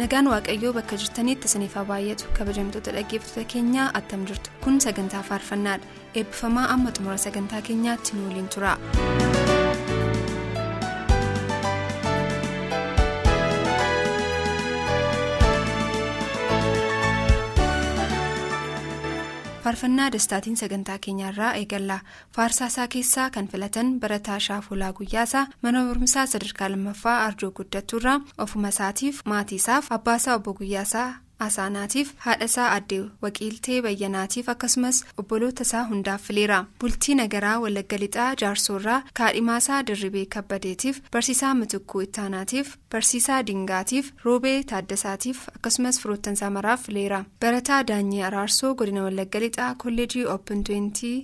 Nagaan waaqayyoo bakka jirtanitti isiniif haa baay'atu kabajamtoota dhaggeeffattoota keenyaa attam jirtu kun sagantaa faarfannaadha eebbifamaa amma xumura sagantaa keenyaatti nu waliin tura. Faarfannaa dastaatiin sagantaa keenyaarraa eegalla. Faarsaasaa keessaa kan filatan barataa shaafulaa guyyaasaa mana barumsaa sadarkaa lammaffaa arjoo guddattuurraa ofuma isaatiif maatii isaaf abbaasaa obbo guyyaasaa asaanaatiif haadhasaa addee waqiiltee bayyanaatiif akkasumas obboloota isaa hundaaf fileera. Bultii nagaraa walagga lixaa jaarsoorraa kaadhimaasaa dirribee kabbadeetiif barsiisaa mitikkuu ittaanaatiif barsiisaa dingaatiif roobee taaddasaatiif akkasumas firoottansaa maraaf fileera. Barataa daanyee araarsoo godina walagga lixaa kolleejii oopin 20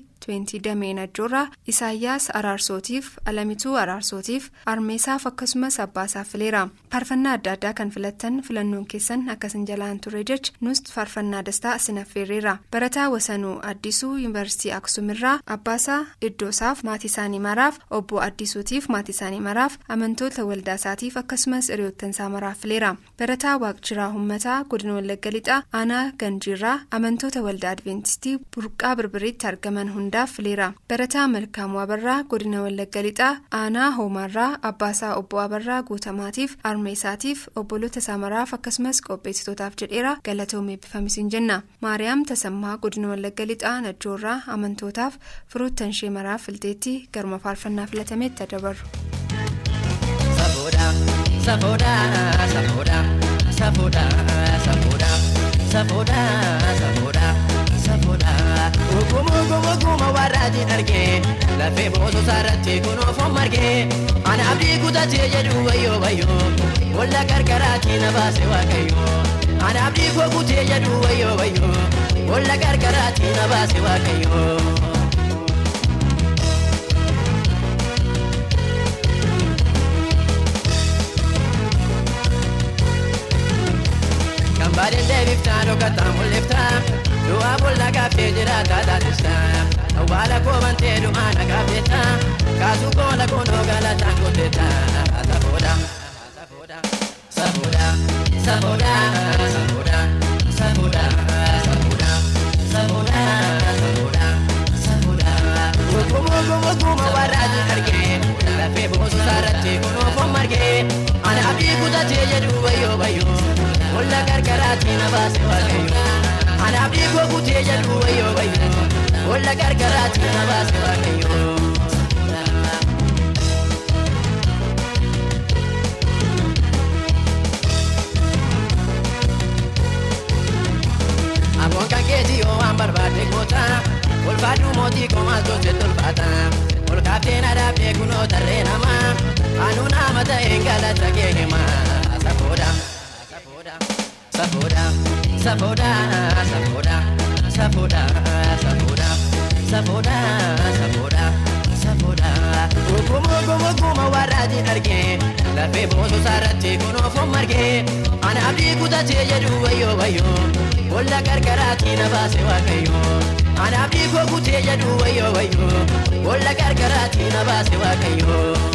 dameen ajjoorraa isaayyaas araarsootiif alamituu araarsootiif armeesaaf akkasumas abbaasaaf fileera faarfannaa adda addaa kan filattan filannoon keessan akkasin jalaan turre jecha nus faarfannaa dastaa sinaffeerreera barataa wasanuu addisuu yuunivarsiitii aksumirraa abbaasaa iddoosaaf maatii isaanii maraaf obbo addisuutiif maatii isaanii maraaf amantoota waldaasaatiif akkasumas hiriyoottansaa maraaf fileera barataa waaqjiraa hummataa godina wallagga lixaa aanaa ganjiirraa amantoota waldaa adventistii burqaa birbiriitti argaman hunda. Fileera barataa malkaamuu abarraa godina wallagga lixaa aanaa hoomaarraa abbaasaa obbo abarraa guutamaatiif armeesaatiif obboloota isaa maraaf akkasumas qopheessitootaaf jedheera galatoomee eebbifamisiin jenna. Maariyaam tasammaa godina wallagga lixaa najjoorraa amantootaaf firoottan ishee maraaf filteetti garuma faarfannaa filatametti dabarru. Ogummaa warraatiin argee lafee boososaa irratti kunuunfoo margee ana abdii kutatee jedhu wayyoo wayyoo walla gargaraatii na baase waaqayyoo ana abdii koo kutee jedhu wayyoo wayyoo walla gargaraatii na baase waaqayyoo. Kambaaleen deebiftaa dhokkataa mul'iftaa. Du'a bolla gaaffee jiraata taasisa. Awwaala koomantee du'a na gaafeeta. Kaasuu koola koonoo galataan gooteeta. Safoodha. Safoodha. Safoodha. Safoodha. Safoodha. Safoodha. Safoodha. Safoodha. Ogummaa ogummaa warraati argee. Lafee boososaa irratti kunuunfoo margee. Ana abdii kutatee jedhu wayyoo wayyoo. Walla gargaraatii na baase waaqayyoo. Ana abdii koo kutee jedhu wayyoo wayyoo walla gargaraatii na baase waaqayyoo. Aboon kan keetii yoo waan barbaade goota ulfaadhu mootii koomaas gootee tolfaata ol kaaftee na dhaabdee kunoo tarree namaa anuu nama ta'een galata kee hima safoodha. Safoodha. Safoodha. Safoodha. Safoodha. Safoodha. Safoodha. Safoodha. Safoodha. Ogummaa ogummaa ogummaa warraatiin argee lafee boososaa irratti kunuunfoo margee ana abdii kutatee jedhu wayyoo wayyoo walla gargaraatii na baase waaqayyoo ana abdii koo kutee jedhu wayyoo wayyoo walla gargaraatii na baase waaqayyoo.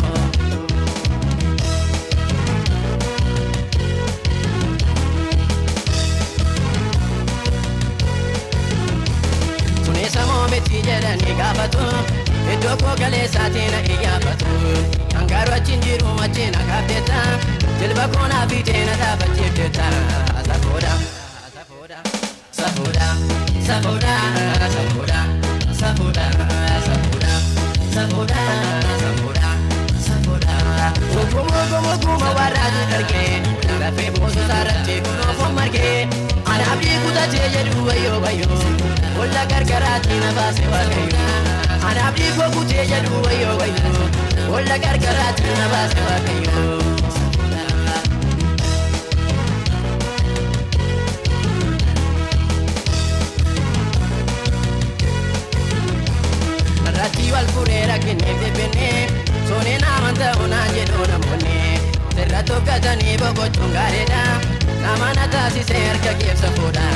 Walla gargaraatii na baase waaqayyo anaaf dhiikoo kutee jedhu wayyoo wayyoo boolla qarqaraatti na baase waaqayyoo. Irratti wal fureera kennee beeknee sooneen amantaa onaan jedhu namoonni sirra tokkatanii boqochuun gaariidha nama na taasisee harka keessa fuudha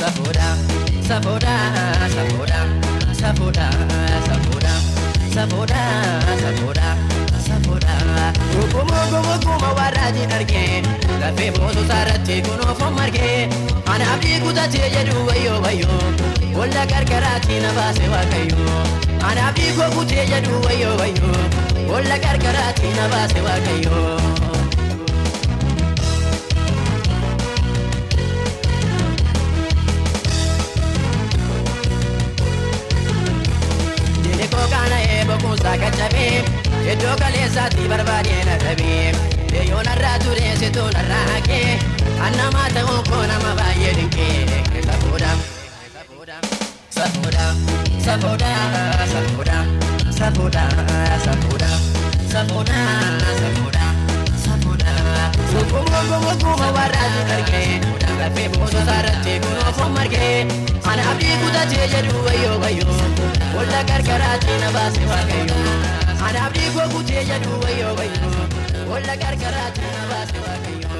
safoodhaa safoodhaa safoodhaa safoodhaa safoodhaa safoodhaa safoodhaa safoodhaa. Rukumoo gomoguma warraatii argee lafee moototaa irratti kunuunfa margee ana abdii kutatee jedhu wayyoo wayyoo walla gargaraatii na baase waaqayyoo ana abdii koo kutee jedhu wayyoo wayyoo walla gargaraatii na baase waaqayyoo. Iddoo kaleessaatti barbaadee na dhabee deeyyoo narraa turee situu narraa haqee annamaa ta'uun koo nama baay'ee dinqee safuudha safuudha safuudha safuudha safuudha safuudha safuudha safuudha safuudha Ogummaa ogummaa warraatiin argee lafee boosotaa irratti kunuunfoo margee anaaf dhiikutatee jedhu wayyoo wayyoo boolla qarqaraatti na baase waaqayyoo anaaf dhiikoo kutee jedhu wayyoo wayyoo boolla qarqaraatti na baase waaqayyoo.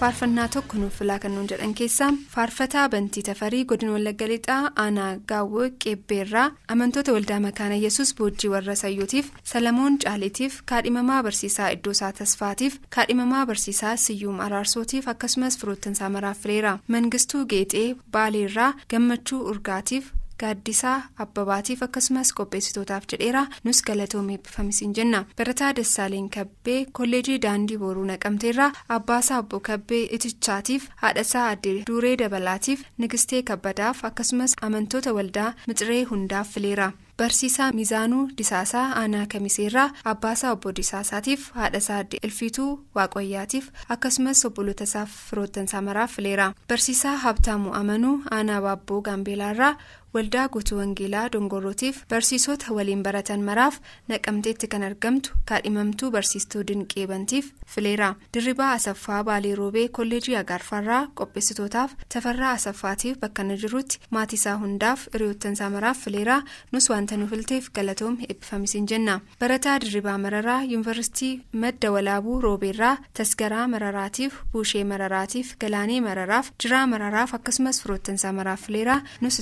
faarfannaa tokko nuuf filaa kan nuun jedhan keessaa faarfataa bantii tafarii godina wallagga lixaa aanaa gaawwoo qeebbeerraa amantoota waldaa makaana yesus boojjii warra sayyootiif salamoon caaliitiif kaadhimamaa barsiisaa iddoosaa tasfaatiif kaadhimamaa barsiisaa siyyuum araarsootiif akkasumas firoottansaa maraaf fileera mangistuu geexee baaleerraa gammachuu urgaatiif. Gaaddisaa abbabaatiif akkasumas qopheessitootaaf jedheera. Nus galatoomee eebbifamisiin jenna. Barataa dassaaleen kabbee kolleejii daandii booruu naqamteerraa abbaasaa obbo kabbee itichaatiif haadhasaa addee duuree dabalaatiif nigistee kabbadaaf akkasumas amantoota waldaa mixiree hundaaf fileera. barsiisaa miizaanuu disaasaa aanaa kamiseerraa abbaasaa obbo disaasaatiif haadhasaa addee ilfiituu waaqoyyaatiif akkasumas obboloota firoottansaa maraaf fileera barsiisaa habtaamuu amanuu aanaa baabboo gaambeelaarraa waldaa guutuu wangeelaa dongorootiif barsiisota waliin baratan maraaf naqamteetti kan argamtu kaadhimamtuu barsiistuu dinqee bantiif fileera. Dirribaa asaffaa baalee roobee kolleejii agaarfaarraa qopheessitootaaf tafarraa asaffaatiif bakka na jirutti maatiisaa hundaaf hiriyoottansaa maraaf fileera. Nus wanta nu filteef galatoom eebbifamisiin jenna. Barataa dirribaa mararaa yuunivarsiitii madda walaabuu roobeerraa tasgaraa mararaatiif buushee mararaatiif galaanee mararaaf jiraa mararaaf akkasumas firoottansaa maraaf fileera. Nus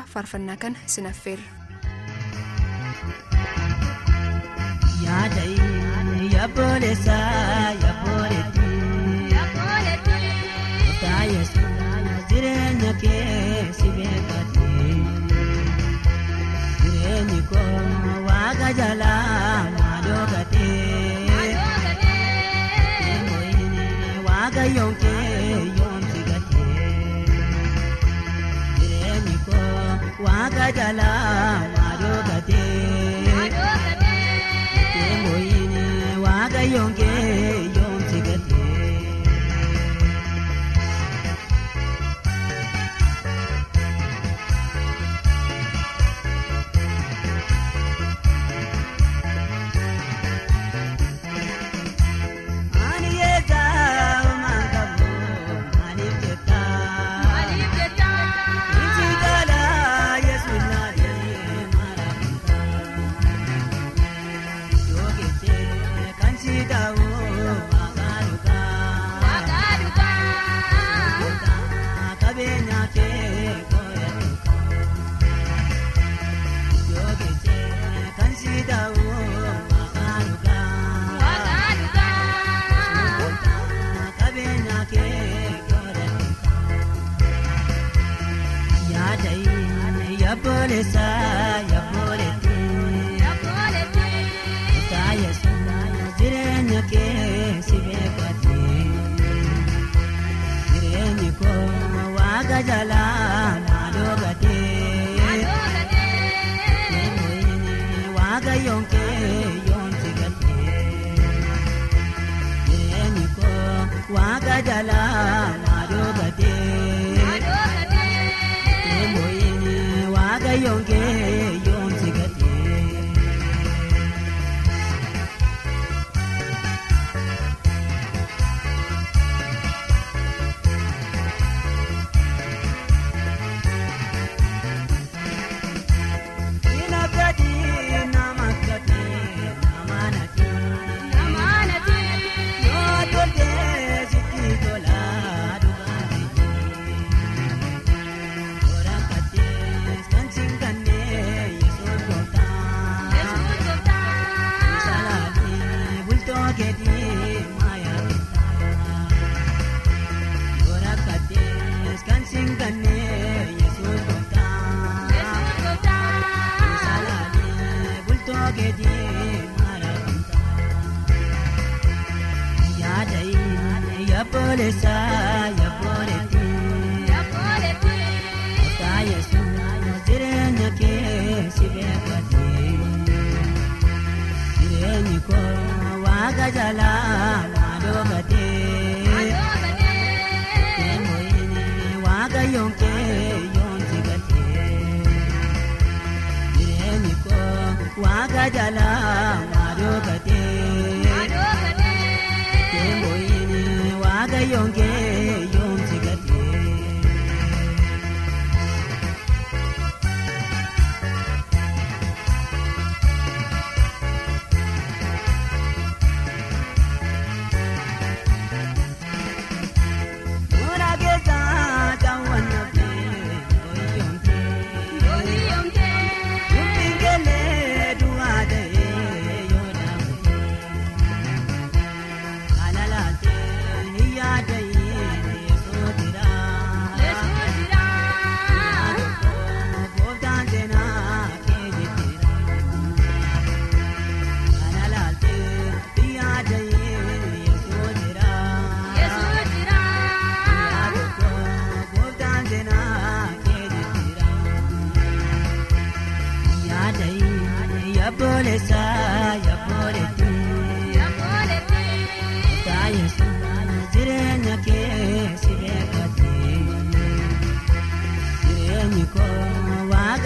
istiidiyoodha faarfannaa kana sinaffeerra. Yaadai waaqa jalaa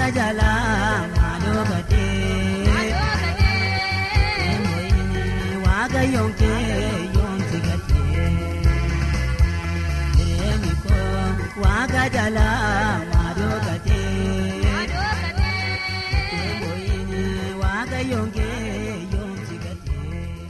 waaqa jalaa maaloo gatee waaqa yoonkee yoonti gatee. Jireenyi koo waaqa jalaa maaloo gatee deemuun waaqa yoonkee yoonti gatee.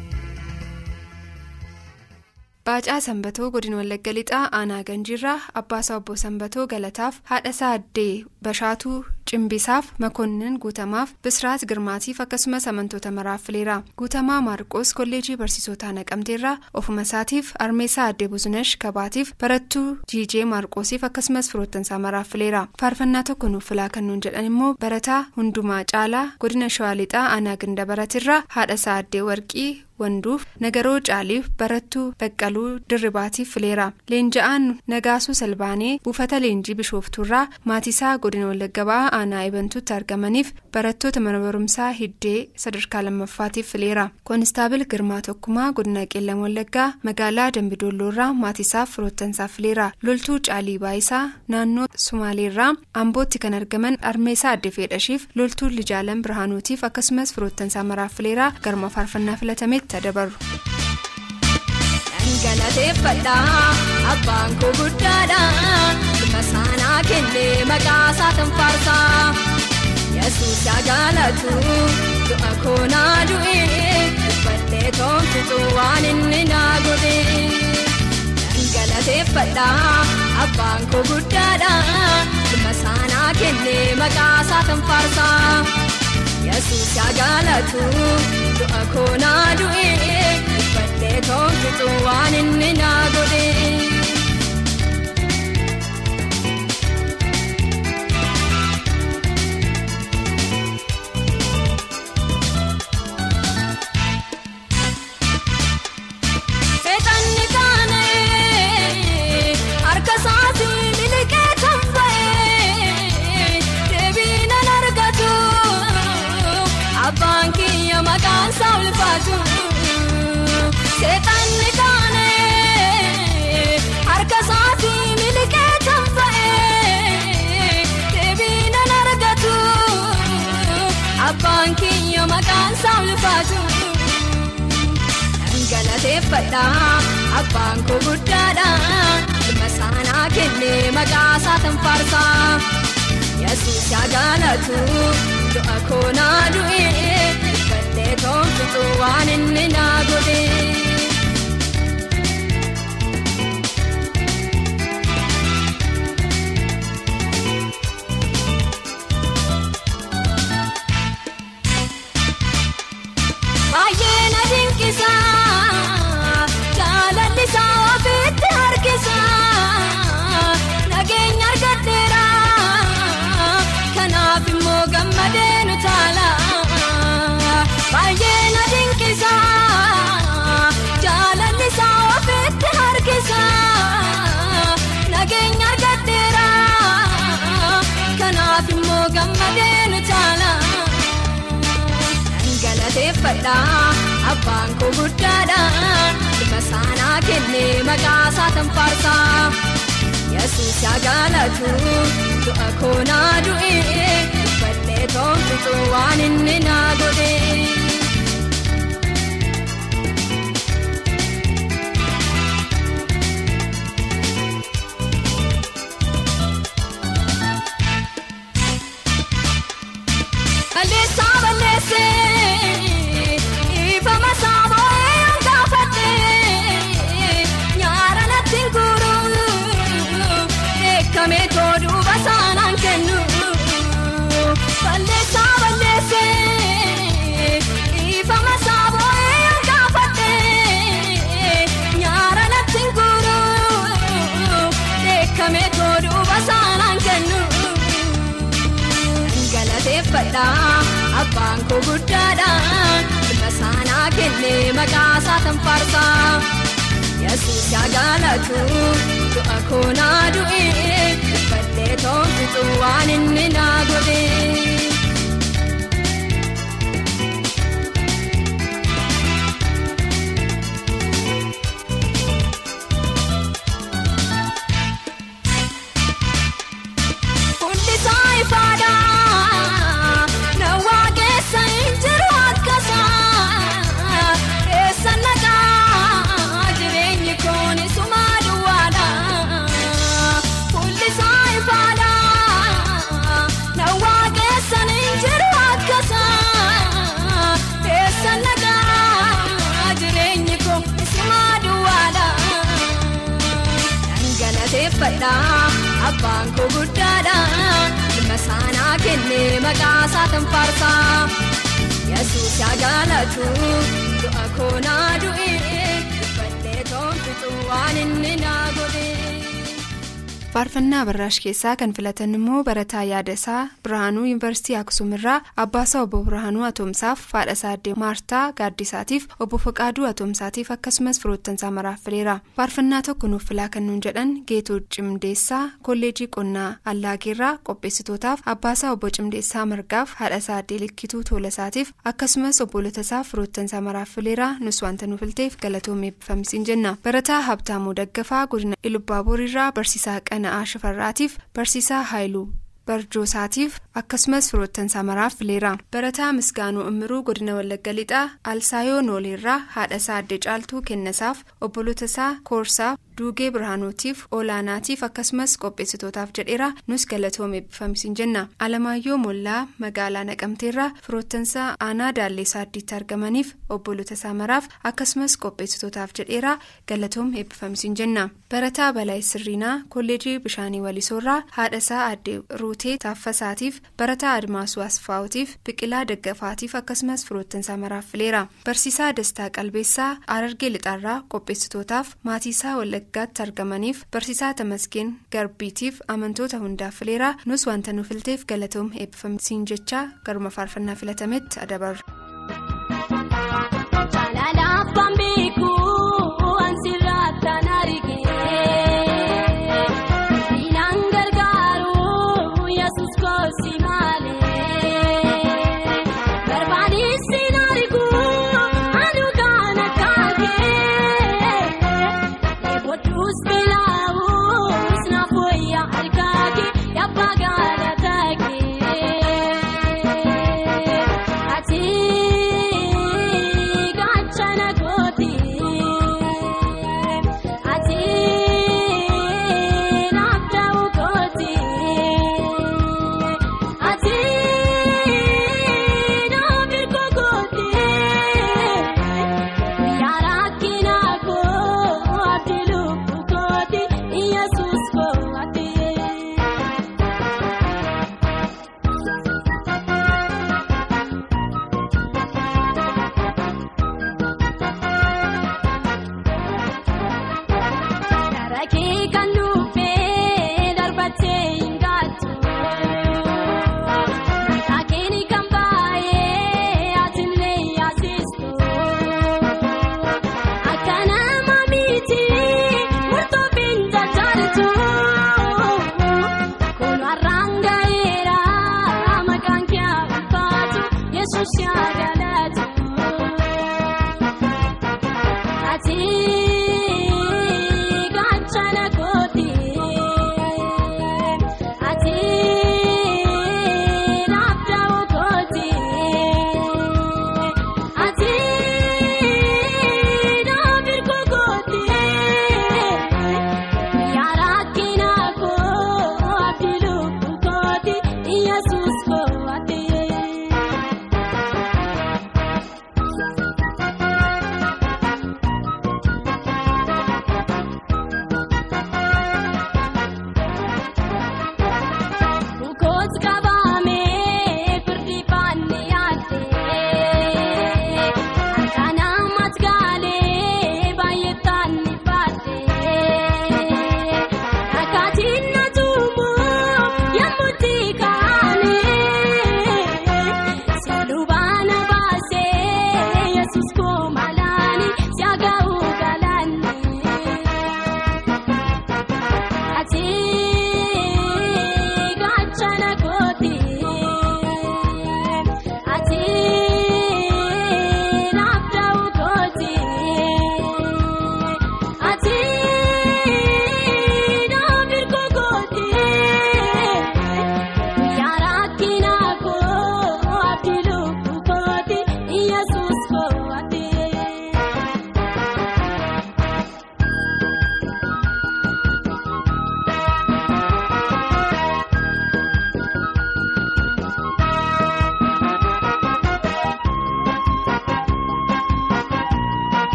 Baacaa Sanbatoo godina Wallagga Lixaa Aanaa Ganjiirraa Abbaasaa Obbo Sanbatoo Galataaf haadhasaa Addee Bashaatuu Cimbisaaf Makonnin Guutamaaf Bisiraat Girmaatiif akkasumas amantoota maraaf fileera. Guutamaa Maarqoos Kolleejii Barsiisotaa Naqamteerraa ofuma isaatiif Armeessaa Addee Buzunash Kabaatiif Barattuu Jiijee Maarqoosiif akkasumas firoottansaa maraaf fileera. Faarfannaa tokko nuuf filaa kan nuun jedhan immoo barataa hundumaa caalaa godina Shawaa Lixaa Aanaa Ginda Baratirraa haadhasaa Addee Warqii. wanduuf nagaroo caaliif barattuu baqqaluu dirribaatiif fileera leenja'aan nagaasuu salbaanee buufata leenjii bishooftuurraa maatiisaa godina wallagga aanaa ebantuutti argamaniif barattoota mana barumsaa hiddee sadarkaa lammaffaatiif fileera koonistaabil girmaa tokkumaa godina qeellam wallaggaa magaalaa dambidoolloorraa maatiisaaf firoottansaaf fileera loltuu caalii baayisaa naannoo sumaaleerraa ambootti kan argaman armeesaa adde fedhashiif loltuu lijaalan birhaanuutiif akkasumas firoottansaa maraaf fileera garma faarfannaa filatame. Dhangalateeffadhaa abbaan koo guddaadhaa ilma saanaa kennee maqaa isaa tanfaarsaa yesuus yaa jaalatu du'a koonaa du'ee dubbadhee toonfitu waan inni naa godhee dhangalateeffadhaa abbaan koo guddaadhaa ilma saanaa kennee maqaa isaa tanfaarsaa. yesuus yaa jaalatu du'a koonaa du'ee uffadhee toonfitu waan inni naa godhee. Isaa ulfaatu. Dhangalateeffadhaa abbaan koo guddaadhaa ilma saanaa kennee maqaa isaa tanfaarsaa yesuus yaa jaalatu du'a koonaa du'ee uffadhee toonfitu waan inni naa godhee. Galateeffadha abbaan koo guddaadha ilma saanaa kennee maqaa isaatan faarsa yesuus yaa galatu du'a koonaa du'ee uffadhee toonfitu waan inni naa godhe. Galateeffadha abbaan koo guddaadha ilma saanaa kennee maqaa isaatan faarsa yesuus yaa galatu du'a koonaa du'ee uffadhee toonfitu waan inni naa godhe. Galateeffadha abbaan koo guddaadha ilma saanaa kennee maqaa isaatan faarsa yesuus yaa galatu du'a koonaa du'ee uffadhee toonfitu waan inni naa. Faarfannaa barraash keessaa kan filatan immoo barataa yaada isaa birhaanuu yuunivarsiitii aksum irraa abbaasaa obbo birhaanuu atoomsaaf faadhasaa addee maartaa gaaddisaatiif obbo faqaaduu atoomsaatiif akkasumas firoottansaa maraaf fileera faarfannaa tokko nuuf filaa kan nuun jedhan geetuu cimdeessaa kolleejii qonnaa allaageerraa qopheessitootaaf abbaasaa obbo cimdeessaa margaaf haadhasaa addee likkituu toolasaatiif akkasumas obbolotasaaf firoottansaa maraaf fileera nus wanta nuuf filteef galatoomee eebbifamisiin jenna. Barataa habtaamuu daggafaa godina ilubbaaboriirraa barsiisaa qana'aa shifarraatiif barsiisaa haayiluu barjoosaatiif akkasumas firoottansaa maraaf fileera barataa misgaanuu immiruu godina wallagga lixaa alsaayoo nooleerraa haadhasaa addee caaltuu kennasaaf obbolotasaa koorsaaf duugee birhaanuutiif olaanaatiif akkasumas qopheessitootaaf jedheera. Nus galatoomee eebbifamisiin jenna. Alamaayyoo mollaa magaalaa naqamteerraa firoottansaa aanaa daalleessaa addiitti argamaniif obbolotasaa maraaf akkasumas qopheessitootaaf jedheera. Galatoomee eebbifamisiin jenna. Barataa balaa sirriinaa kolleejii bishaanii walisoorraa haadhasaa addee ruutee taaffasaatiif barataa admaasuu asfaawutiif biqilaa daggafaatiif akkasumas firoottansaa maraaf fileera. Barsiisaa dastaa qalbeessaa arargee lixaarraa qopheessitootaaf maatiisaa wallaggaatti argamaniif barsiisaa tamasgeen garbiitiif amantoota hundaaf fileera nus wanta nu filteef galatoom eebbifamsiin jechaa garuma faarfannaa filatametti adabarra. like it.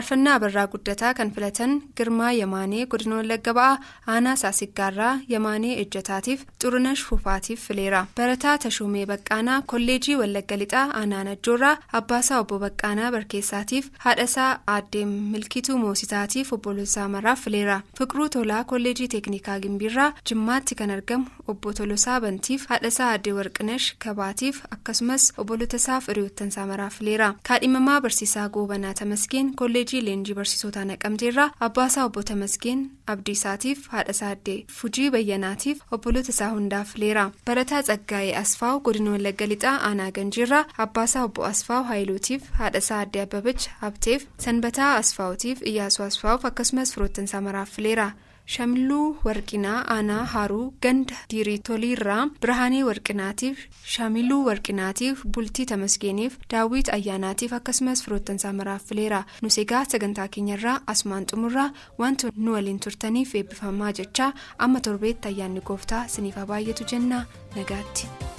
Faarfannaa abarraa guddataa kan filatan girmaa yamaanee godina wallagga ba'aa aanaa saasiggaarraa yamaanee ejjataatiif xurunash fufaatiif fileera barataa tashuumee baqqaanaa kolleejii wallagga lixaa aanaa najjoorraa abbaasaa obbo baqqaanaa barkeessaatiif haadhasaa aaddee milkituu moositaatiif obbolosaa maraaf fileera fiqiruu tolaa kolleejii teeknikaa gimbiirraa jimmaatti kan argamu obbo tolosaa bantiif haadhasaa aaddee warqinash kabaatiif akkasumas obbolotasaaf hiriyoottansaa maraaf fileera kaadhimamaa barsiisaa goobanaa tamasgeen kolleejii leenjii barsiisotaa naqamteerraa abbaasaa obbo tamasgeen abdiisaatiif haadhasaa aaddee fujii bayyanaatiif obbolotasaa hundaaf fileera barataa tsaggaa'ee asfaaw godina wallagga lixaa aanaa ganjiirraa abbaasaa obbo asfaaw haayiluutiif haadhasaa aaddee abbabach habteef sanbataa asfaawutiif iyyaasuu asfaawuf akkasumas firoottansaa maraaf fileera. Shamiluu warqinaa aanaa haruu ganda diiriitoliirraa birhaanii warqinaatiif shamiluu warqinaatiif bultii tamasgeeniif daawwit ayyaanaatiif akkasumas firoottansaa maraaf fileera nus egaa sagantaa keenyarraa asumaan xumurraa wanti nu waliin turtaniif eebbifamaa jechaa amma torbeetti ayyaanni gooftaa siniif baay'atu jenna nagaatti.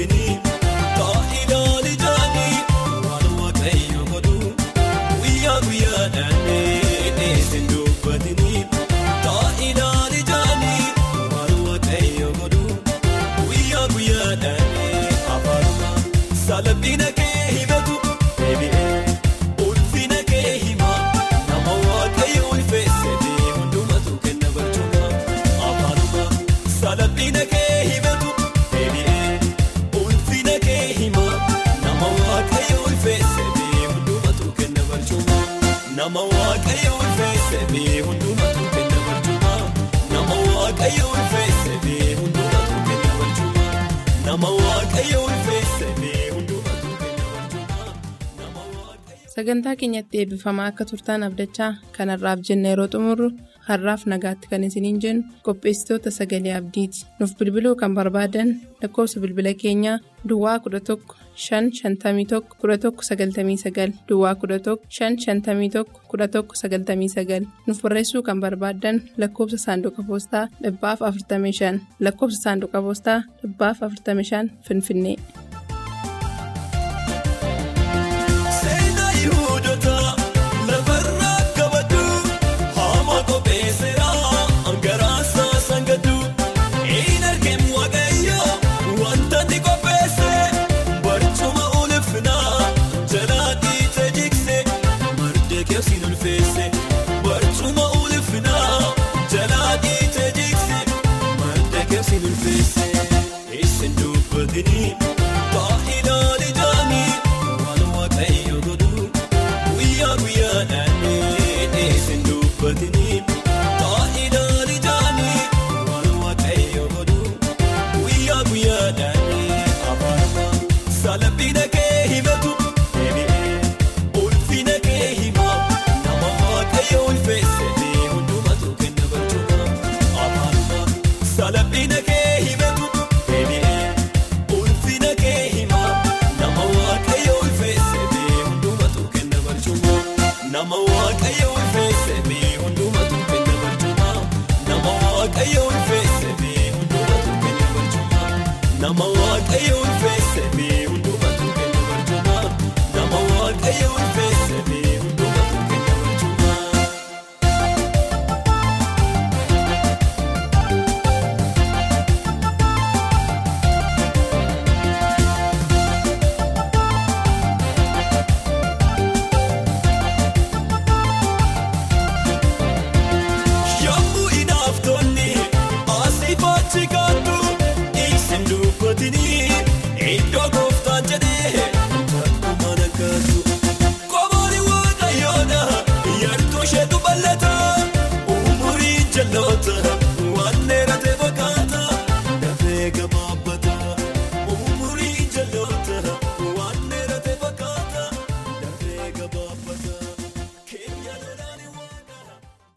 Taa'ilaa ulfeesse bee hundumatu kenna barcuma. Nama waaqayyo ulfeesse bee hundumatu kenna barcuma. Nama waaqayyo ulfeesse bee hundumatu kenna barcuma. sagantaa keenyatti eebbifamaa akka turtaan abdachaa kanarraaf jenna yeroo xumurru har'aaf nagaatti kan isiniin jennu qopheessitoota sagalee abdiiti. Nuuf bilbiluu kan barbaadan lakkoofsa bilbila keenyaa duwwaa 11 551 1199 duwwaa 11 551 1199 nuuf barreessuu kan barbaadan lakkoofsa saanduqa poostaa dhibbaaf 45 lakkoofsa saanduqa poostaa dhibbaaf 45 finfinnee. Taa'ilaa Waaqayyoon fe'e.